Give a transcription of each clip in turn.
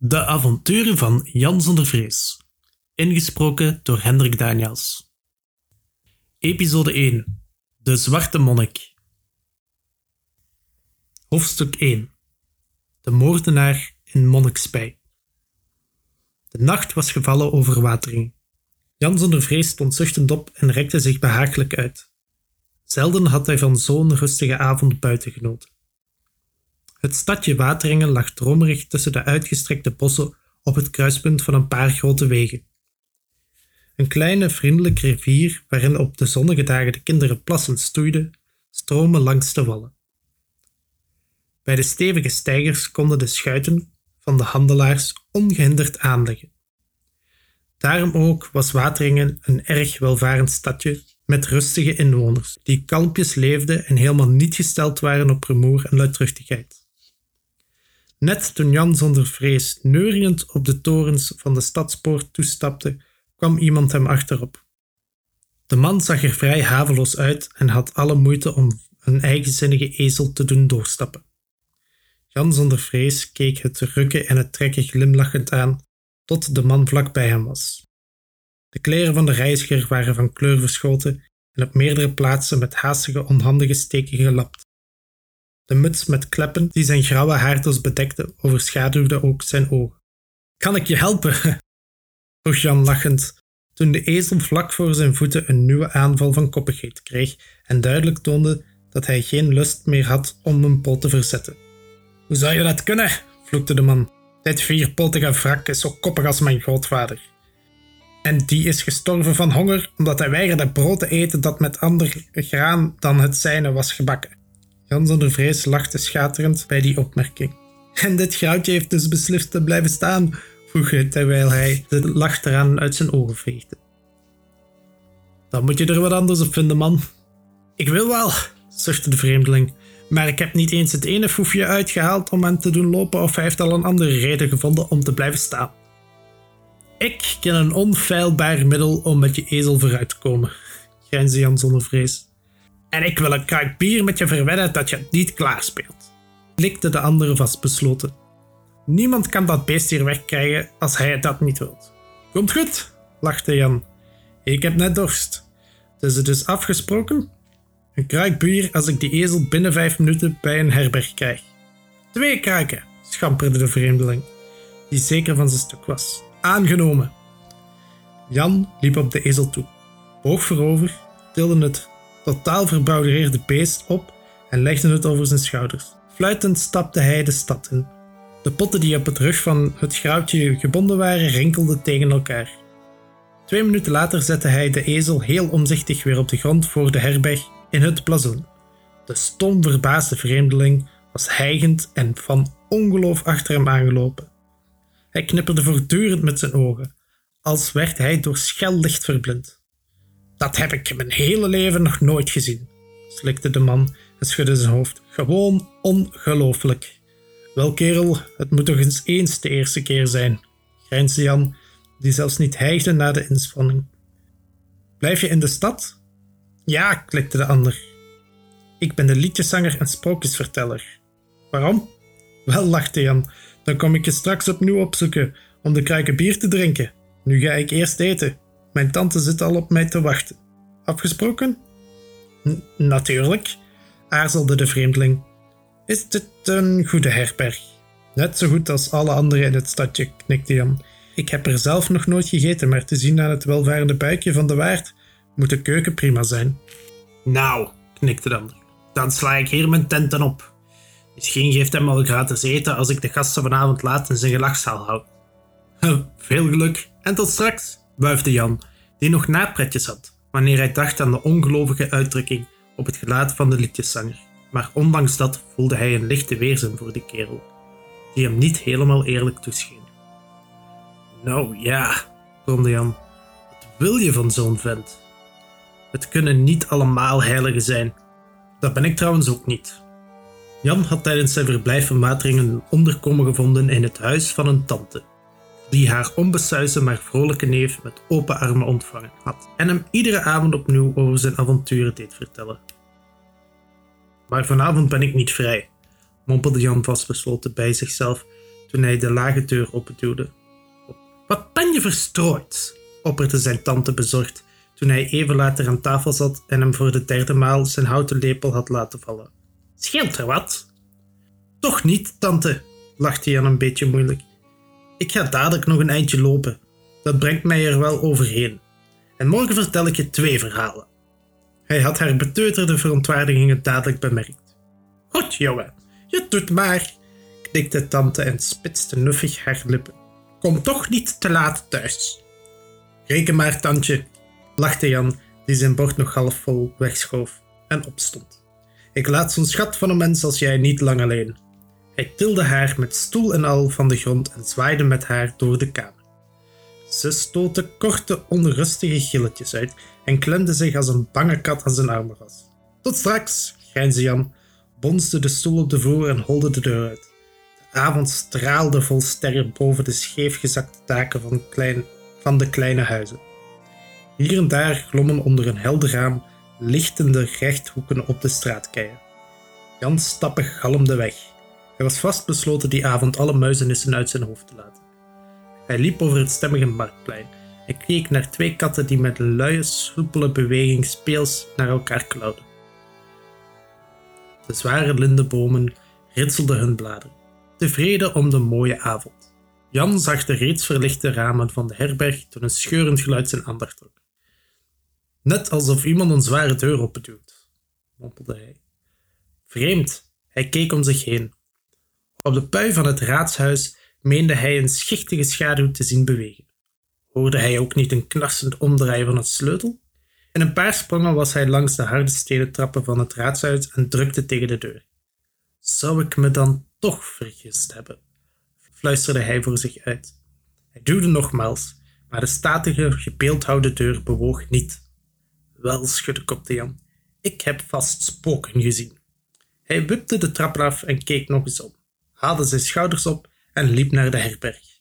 De avonturen van Jan zonder vrees. Ingesproken door Hendrik Daniels. Episode 1. De Zwarte Monnik. Hoofdstuk 1. De moordenaar in Monnikspij. De nacht was gevallen over Watering. Jan zonder vrees stond zuchtend op en rekte zich behagelijk uit. Zelden had hij van zo'n rustige avond buiten genoten. Het stadje Wateringen lag dromerig tussen de uitgestrekte bossen op het kruispunt van een paar grote wegen. Een kleine vriendelijke rivier waarin op de zonnige dagen de kinderen plassend stoeiden, stromen langs de wallen. Bij de stevige steigers konden de schuiten van de handelaars ongehinderd aanleggen. Daarom ook was Wateringen een erg welvarend stadje met rustige inwoners, die kalmpjes leefden en helemaal niet gesteld waren op rumoer en luidruchtigheid. Net toen Jan zonder vrees neuriënd op de torens van de stadspoort toestapte, kwam iemand hem achterop. De man zag er vrij haveloos uit en had alle moeite om een eigenzinnige ezel te doen doorstappen. Jan zonder vrees keek het rukken en het trekken glimlachend aan, tot de man vlak bij hem was. De kleren van de reiziger waren van kleur verschoten en op meerdere plaatsen met haastige onhandige steken gelapt. De muts met kleppen die zijn grauwe haardos bedekte overschaduwde ook zijn ogen. Kan ik je helpen? vroeg Jan lachend, toen de ezel vlak voor zijn voeten een nieuwe aanval van koppigheid kreeg en duidelijk toonde dat hij geen lust meer had om een pot te verzetten. Hoe zou je dat kunnen? vloekte de man. Dit vierpotige wrak is zo koppig als mijn grootvader. En die is gestorven van honger omdat hij weigerde brood te eten dat met ander graan dan het zijne was gebakken. Jan zonder vrees lachte schaterend bij die opmerking. En dit goudje heeft dus beslist te blijven staan, vroeg hij terwijl hij de lach eraan uit zijn ogen veegde. Dan moet je er wat anders op vinden, man. Ik wil wel, zuchtte de vreemdeling, maar ik heb niet eens het ene foefje uitgehaald om hem te doen lopen of hij heeft al een andere reden gevonden om te blijven staan. Ik ken een onfeilbaar middel om met je ezel vooruit te komen, grijnsde Jan zonder vrees. En ik wil een kruik bier met je verwedden dat je het niet klaarspeelt. Likte de andere vastbesloten. Niemand kan dat beest hier wegkrijgen als hij dat niet wilt. Komt goed, lachte Jan. Ik heb net dorst. Dus het is afgesproken? Een kruik bier als ik die ezel binnen vijf minuten bij een herberg krijg. Twee kruiken, schamperde de vreemdeling, die zeker van zijn stuk was. Aangenomen. Jan liep op de ezel toe, boog voorover, tilde het totaal verbouwereerde beest op en legde het over zijn schouders. Fluitend stapte hij de stad in. De potten die op het rug van het grauwtje gebonden waren, rinkelden tegen elkaar. Twee minuten later zette hij de ezel heel omzichtig weer op de grond voor de herberg in het blazoen. De stom verbaasde vreemdeling was hijgend en van ongeloof achter hem aangelopen. Hij knipperde voortdurend met zijn ogen, als werd hij door schel licht verblind. Dat heb ik mijn hele leven nog nooit gezien, slikte de man en schudde zijn hoofd. Gewoon ongelooflijk. Wel kerel, het moet toch eens eens de eerste keer zijn, grijnsde Jan, die zelfs niet hijgde na de inspanning. Blijf je in de stad? Ja, klikte de ander. Ik ben de liedjeszanger en sprookjesverteller. Waarom? Wel, lachte Jan, dan kom ik je straks opnieuw opzoeken om de kruiken bier te drinken. Nu ga ik eerst eten. Mijn tante zit al op mij te wachten. Afgesproken? natuurlijk, aarzelde de vreemdeling. Is dit een goede herberg? Net zo goed als alle andere in het stadje, knikte Jan. Ik heb er zelf nog nooit gegeten, maar te zien aan het welvarende buikje van de waard moet de keuken prima zijn. Nou, knikte de ander, dan sla ik hier mijn tenten op. Misschien geeft hem al gratis eten als ik de gasten vanavond laat in zijn gelachzaal houd. Veel geluk en tot straks, wuifde Jan, die nog napretjes had wanneer hij dacht aan de ongelovige uitdrukking op het gelaat van de liedjeszanger. Maar ondanks dat voelde hij een lichte weerzin voor die kerel, die hem niet helemaal eerlijk toescheen. Nou ja, bromde Jan, wat wil je van zo'n vent? Het kunnen niet allemaal heiligen zijn. Dat ben ik trouwens ook niet. Jan had tijdens zijn verblijf van Materingen een onderkomen gevonden in het huis van een tante die haar onbesuisde maar vrolijke neef met open armen ontvangen had en hem iedere avond opnieuw over zijn avonturen deed vertellen. Maar vanavond ben ik niet vrij, mompelde Jan vastbesloten bij zichzelf, toen hij de lage deur openduwde. Wat ben je verstrooid? opperde zijn tante bezorgd toen hij even later aan tafel zat en hem voor de derde maal zijn houten lepel had laten vallen. Scheelt er wat? Toch niet, tante, lachte Jan een beetje moeilijk. Ik ga dadelijk nog een eindje lopen. Dat brengt mij er wel overheen. En morgen vertel ik je twee verhalen. Hij had haar beteuterde verontwaardigingen dadelijk bemerkt. Goed, jongen, je doet maar, knikte tante en spitste nuffig haar lippen. Kom toch niet te laat thuis. Reken maar, tantje, lachte Jan, die zijn bord nog half vol wegschoof en opstond. Ik laat zo'n schat van een mens als jij niet lang alleen. Hij tilde haar met stoel en al van de grond en zwaaide met haar door de kamer. Ze stootte korte, onrustige gilletjes uit en klemde zich als een bange kat aan zijn armen vast. Tot straks, grijnsde Jan, bonsde de stoel op de vloer en holde de deur uit. De avond straalde vol sterren boven de scheefgezakte daken van, klein, van de kleine huizen. Hier en daar glommen onder een helder raam lichtende rechthoeken op de straatkeien. Jan stappen galmde weg. Hij was vastbesloten die avond alle muizenissen uit zijn hoofd te laten. Hij liep over het stemmige marktplein en keek naar twee katten die met een luie, soepele beweging speels naar elkaar klauwden. De zware lindenbomen ritselden hun bladeren, tevreden om de mooie avond. Jan zag de reeds verlichte ramen van de herberg toen een scheurend geluid zijn aandacht trok. Net alsof iemand een zware deur openduwt, mompelde hij. Vreemd, hij keek om zich heen. Op de pui van het raadshuis meende hij een schichtige schaduw te zien bewegen. Hoorde hij ook niet een knarsend omdraaien van het sleutel? In een paar sprongen was hij langs de harde stenen trappen van het raadshuis en drukte tegen de deur. Zou ik me dan toch vergist hebben? fluisterde hij voor zich uit. Hij duwde nogmaals, maar de statige, gebeeldhouwde deur bewoog niet. Wel, schudde kopte Jan. Ik heb vast spoken gezien. Hij wipte de trap af en keek nog eens om, haalde zijn schouders op en liep naar de herberg.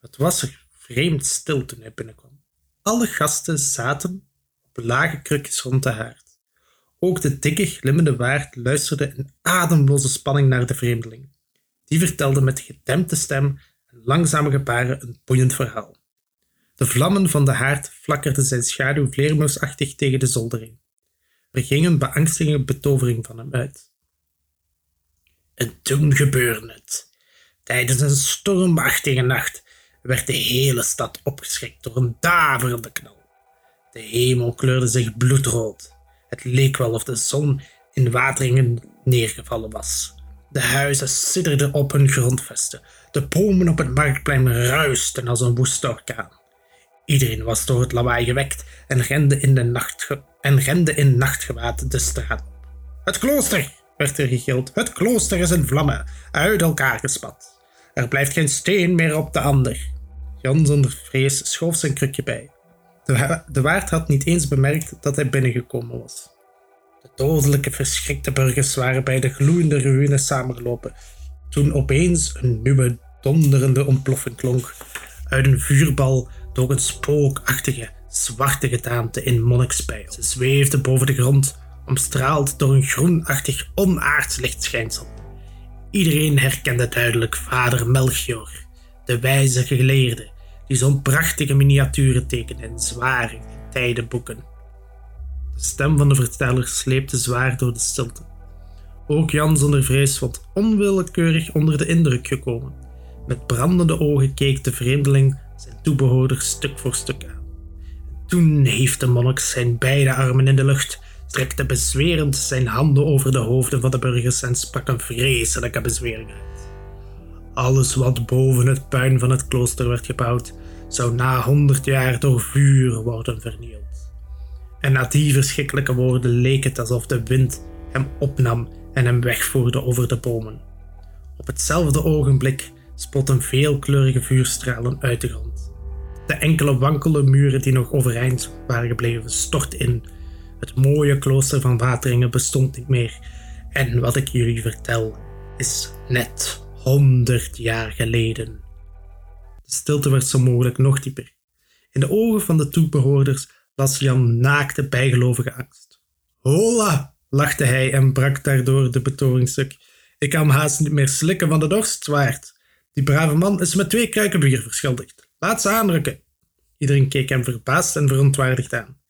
Het was er vreemd stil toen hij binnenkwam. Alle gasten zaten op lage krukjes rond de haard. Ook de dikke, glimmende waard luisterde in ademloze spanning naar de vreemdeling. Die vertelde met gedempte stem en langzame gebaren een boeiend verhaal. De vlammen van de haard flakkerden zijn schaduw vleermuisachtig tegen de zoldering. Er ging een beangstigende betovering van hem uit. En toen gebeurde het. Tijdens een stormachtige nacht werd de hele stad opgeschrikt door een daverende knal. De hemel kleurde zich bloedrood. Het leek wel of de zon in wateringen neergevallen was. De huizen sidderden op hun grondvesten. De bomen op het marktplein ruisten als een woeste orkaan. Iedereen was door het lawaai gewekt en rende in, de en rende in nachtgewaad de straat op. Het klooster, werd er gegild. Het klooster is in vlammen, uit elkaar gespat. Er blijft geen steen meer op de ander. Jan zonder vrees schoof zijn krukje bij. De, waard had niet eens bemerkt dat hij binnengekomen was. De dodelijke, verschrikte burgers waren bij de gloeiende ruïne samengelopen, toen opeens een nieuwe, donderende ontploffing klonk. Uit een vuurbal door een spookachtige, zwarte gedaante in monnikspijl. Ze zweefde boven de grond, omstraald door een groenachtig, onaards lichtschijnsel. Iedereen herkende duidelijk vader Melchior, de wijze geleerde, die zo'n prachtige miniaturen tekende in zware getijdenboeken. De stem van de verteller sleepte zwaar door de stilte. Ook Jan zonder vrees was onwillekeurig onder de indruk gekomen. Met brandende ogen keek de vreemdeling zijn toebehoorders stuk voor stuk aan. Toen hief de monnik zijn beide armen in de lucht, strekte bezwerend zijn handen over de hoofden van de burgers en sprak een vreselijke bezwering uit. Alles wat boven het puin van het klooster werd gebouwd, zou na honderd jaar door vuur worden vernield. En na die verschrikkelijke woorden leek het alsof de wind hem opnam en hem wegvoerde over de bomen. Op hetzelfde ogenblik spotten veelkleurige vuurstralen uit de grond. De enkele wankele muren die nog overeind waren gebleven stortten in. Het mooie klooster van Wateringen bestond niet meer. En wat ik jullie vertel is net honderd jaar geleden. De stilte werd zo mogelijk nog dieper. In de ogen van de toebehoorders las Jan naakte bijgelovige angst. Hola, lachte hij en brak daardoor de betovingsstuk. Ik kan haast niet meer slikken van de dorst, zwaard. Die brave man is met twee kruiken bier verschuldigd. Laat ze aanrukken. Iedereen keek hem verbaasd en verontwaardigd aan.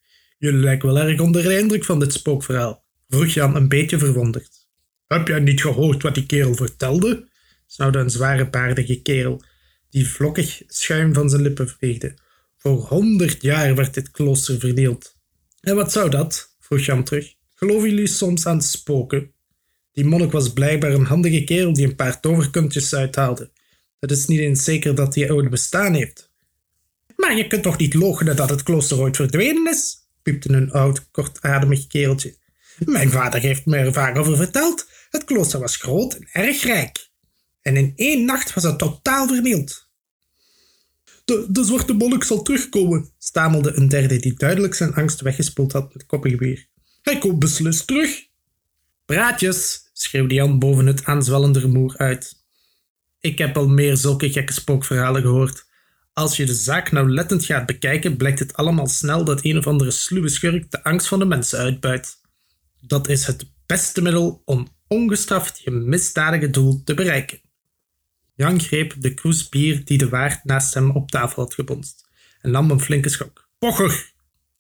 Jullie lijken wel erg onder de indruk van dit spookverhaal, vroeg Jan een beetje verwonderd. Heb jij niet gehoord wat die kerel vertelde? snauwde een zware baardige kerel, die vlokkig schuim van zijn lippen veegde. Voor honderd jaar werd dit klooster verdeeld. En wat zou dat? vroeg Jan terug. Geloven jullie soms aan spoken? Die monnik was blijkbaar een handige kerel die een paar toverkuntjes uithaalde. Het is niet eens zeker dat hij ooit bestaan heeft. Maar je kunt toch niet logenen dat het klooster ooit verdwenen is? Piepte een oud, kortademig kereltje. Mijn vader heeft me er vaak over verteld. Het klooster was groot en erg rijk. En in één nacht was het totaal vernield. De, de zwarte monnik zal terugkomen, stamelde een derde die duidelijk zijn angst weggespoeld had met koppengeweer. Hij komt beslist terug. Praatjes, schreeuwde Jan boven het aanzwellende rumoer uit. Ik heb al meer zulke gekke spookverhalen gehoord. Als je de zaak nauwlettend gaat bekijken, blijkt het allemaal snel dat een of andere sluwe schurk de angst van de mensen uitbuit. Dat is het beste middel om ongestraft je misdadige doel te bereiken. Jan greep de kroes bier die de waard naast hem op tafel had gebonst en nam een flinke schok. Pocher,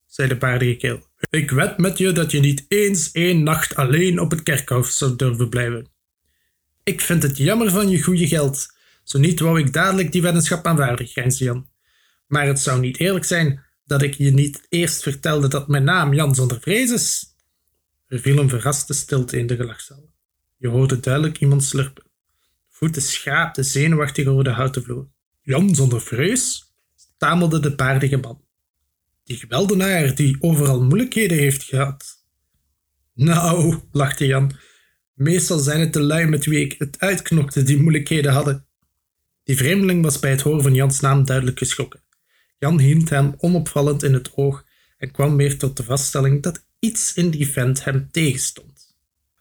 zei de baardige keel. Ik wed met je dat je niet eens één nacht alleen op het kerkhof zou durven blijven. Ik vind het jammer van je goede geld. Zo niet wou ik dadelijk die weddenschap aanvaarden, grijnsde Jan. Maar het zou niet eerlijk zijn dat ik je niet eerst vertelde dat mijn naam Jan zonder vrees is. Er viel een verraste stilte in de gelachzaal. Je hoorde duidelijk iemand slurpen. Voeten schaapte zenuwachtig over de houten vloer. Jan zonder vrees? stamelde de paardige man. Die geweldenaar die overal moeilijkheden heeft gehad. Nou, lachte Jan, meestal zijn het de lui met wie ik het uitknokte die moeilijkheden hadden. Die vreemdeling was bij het horen van Jans naam duidelijk geschrokken. Jan hield hem onopvallend in het oog en kwam weer tot de vaststelling dat iets in die vent hem tegenstond.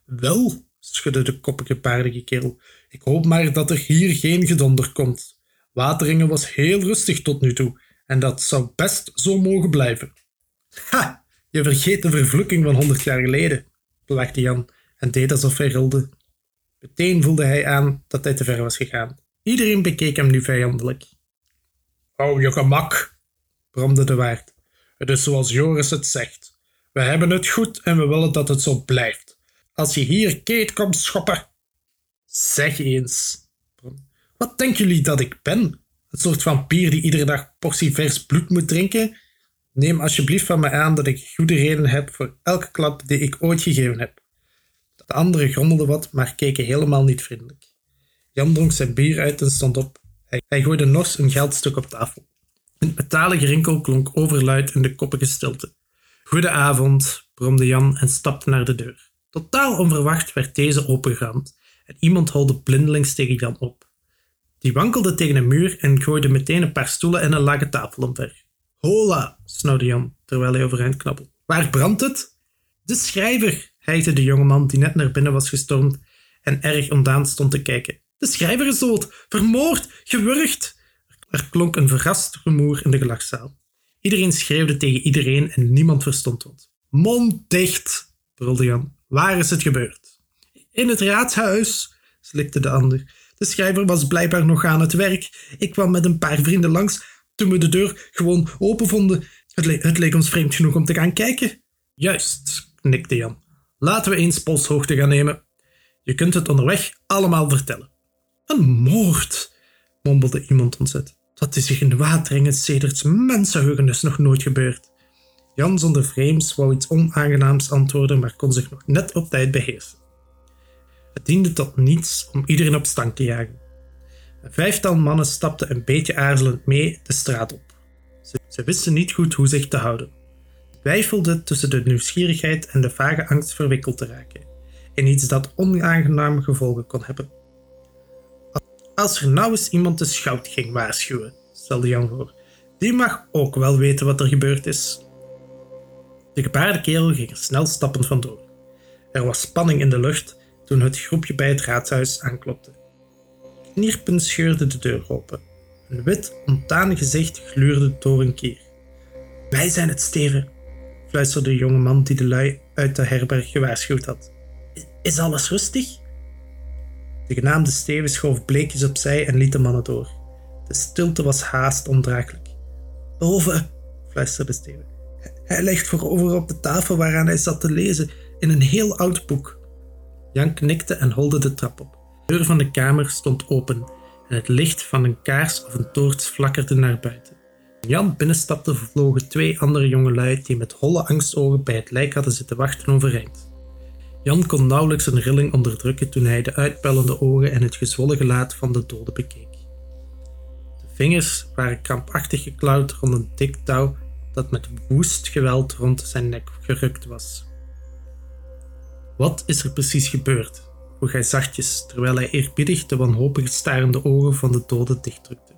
Wel, schudde de koppige paardige kerel, ik hoop maar dat er hier geen gedonder komt. Wateringen was heel rustig tot nu toe en dat zou best zo mogen blijven. Ha, je vergeet de vervloeking van honderd jaar geleden, lachte Jan en deed alsof hij rilde. Meteen voelde hij aan dat hij te ver was gegaan. Iedereen bekeek hem nu vijandelijk. Hou je gemak, bromde de waard. Het is zoals Joris het zegt. We hebben het goed en we willen dat het zo blijft. Als je hier Kate komt schoppen. Zeg eens. Wat denken jullie dat ik ben? Een soort vampier die iedere dag portie vers bloed moet drinken? Neem alsjeblieft van me aan dat ik goede reden heb voor elke klap die ik ooit gegeven heb. De anderen grommelden wat, maar keken helemaal niet vriendelijk. Jan dronk zijn bier uit en stond op. Hij, gooide nors een geldstuk op tafel. Een metalen gerinkel klonk overluid in de koppige stilte. Goedenavond, bromde Jan en stapte naar de deur. Totaal onverwacht werd deze opengeramd en iemand holde blindelings tegen Jan op. Die wankelde tegen een muur en gooide meteen een paar stoelen en een lage tafel omver. Hola, snauwde Jan, terwijl hij overeind knabbelde. Waar brandt het? De schrijver, hijgde de jongeman die net naar binnen was gestormd en erg ontdaan stond te kijken. De schrijver is dood, vermoord, gewurgd. Er klonk een verrast rumoer in de gelachzaal. Iedereen schreeuwde tegen iedereen en niemand verstond wat. Mond dicht, brulde Jan. Waar is het gebeurd? In het raadhuis, slikte de ander. De schrijver was blijkbaar nog aan het werk. Ik kwam met een paar vrienden langs toen we de deur gewoon open vonden. Het, het leek ons vreemd genoeg om te gaan kijken. Juist, knikte Jan. Laten we eens polshoogte gaan nemen. Je kunt het onderweg allemaal vertellen. Een moord, mompelde iemand ontzet. Dat is zich in de wateringen sedert mensenheugenis nog nooit gebeurd. Jan zonder vreemds wou iets onaangenaams antwoorden, maar kon zich nog net op tijd beheersen. Het diende tot niets om iedereen op stank te jagen. Een vijftal mannen stapten een beetje aarzelend mee de straat op. Ze, ze wisten niet goed hoe zich te houden. Ze twijfelden tussen de nieuwsgierigheid en de vage angst verwikkeld te raken, in iets dat onaangename gevolgen kon hebben. Als er nou eens iemand de schout ging waarschuwen, stelde Jan voor, die mag ook wel weten wat er gebeurd is. De gebaarde kerel ging er snel stappend vandoor. Er was spanning in de lucht toen het groepje bij het raadshuis aanklopte. Knierpen scheurde de deur open. Een wit, ontanig gezicht gluurde door een keer. Wij zijn het steven, fluisterde de jonge man die de lui uit de herberg gewaarschuwd had. Is alles rustig? De genaamde Steven schoof bleekjes opzij en liet de mannen door. De stilte was haast ondraaglijk. Boven, fluisterde Steven. Hij ligt voorover op de tafel waaraan hij zat te lezen, in een heel oud boek. Jan knikte en holde de trap op. De deur van de kamer stond open en het licht van een kaars of een toorts flakkerde naar buiten. Jan binnenstapte vlogen twee andere jongelui die met holle angstogen bij het lijk hadden zitten wachten overeind. Jan kon nauwelijks een rilling onderdrukken toen hij de uitpuilende ogen en het gezwollen gelaat van de dode bekeek. De vingers waren krampachtig geklauwd rond een dik touw dat met woest geweld rond zijn nek gerukt was. Wat is er precies gebeurd? vroeg hij zachtjes terwijl hij eerbiedig de wanhopig starende ogen van de dode dichtdrukte.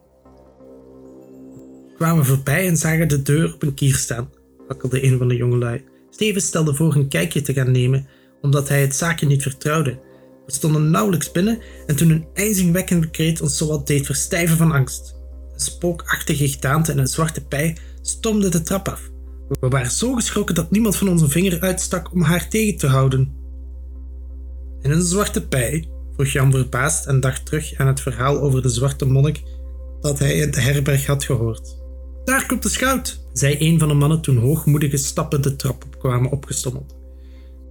We kwamen voorbij en zagen de deur op een kier staan, wakkelde een van de jongelui. Steven stelde voor een kijkje te gaan nemen, omdat hij het zaakje niet vertrouwde. We stonden nauwelijks binnen en toen een ijzingwekkende kreet ons zowat deed verstijven van angst. Een spookachtige gedaante en een zwarte pij stomde de trap af. We waren zo geschrokken dat niemand van ons een vinger uitstak om haar tegen te houden. In een zwarte pij? vroeg Jan verbaasd en dacht terug aan het verhaal over de zwarte monnik dat hij in de herberg had gehoord. Daar komt de schout, zei een van de mannen toen hoogmoedige stappen de trap opkwamen opgestommeld.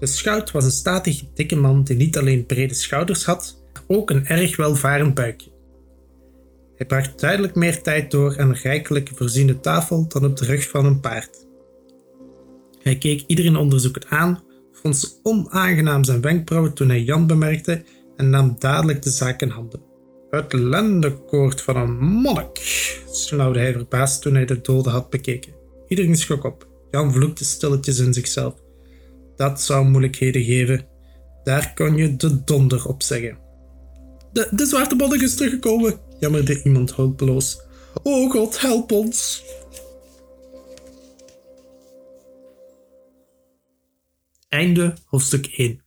De schout was een statige, dikke man die niet alleen brede schouders had, maar ook een erg welvarend buikje. Hij bracht duidelijk meer tijd door aan een rijkelijk voorziene tafel dan op de rug van een paard. Hij keek iedereen onderzoekend aan, vond onaangenaam zijn wenkbrauwen toen hij Jan bemerkte en nam dadelijk de zaak in handen. Het lendekoord van een monnik, snauwde hij verbaasd toen hij de dode had bekeken. Iedereen schrok op. Jan vloekte stilletjes in zichzelf. Dat zou moeilijkheden geven. Daar kon je de donder op zeggen. De, de zwarte monnik is teruggekomen, jammerde iemand hulpeloos. O God, help ons! Einde hoofdstuk 1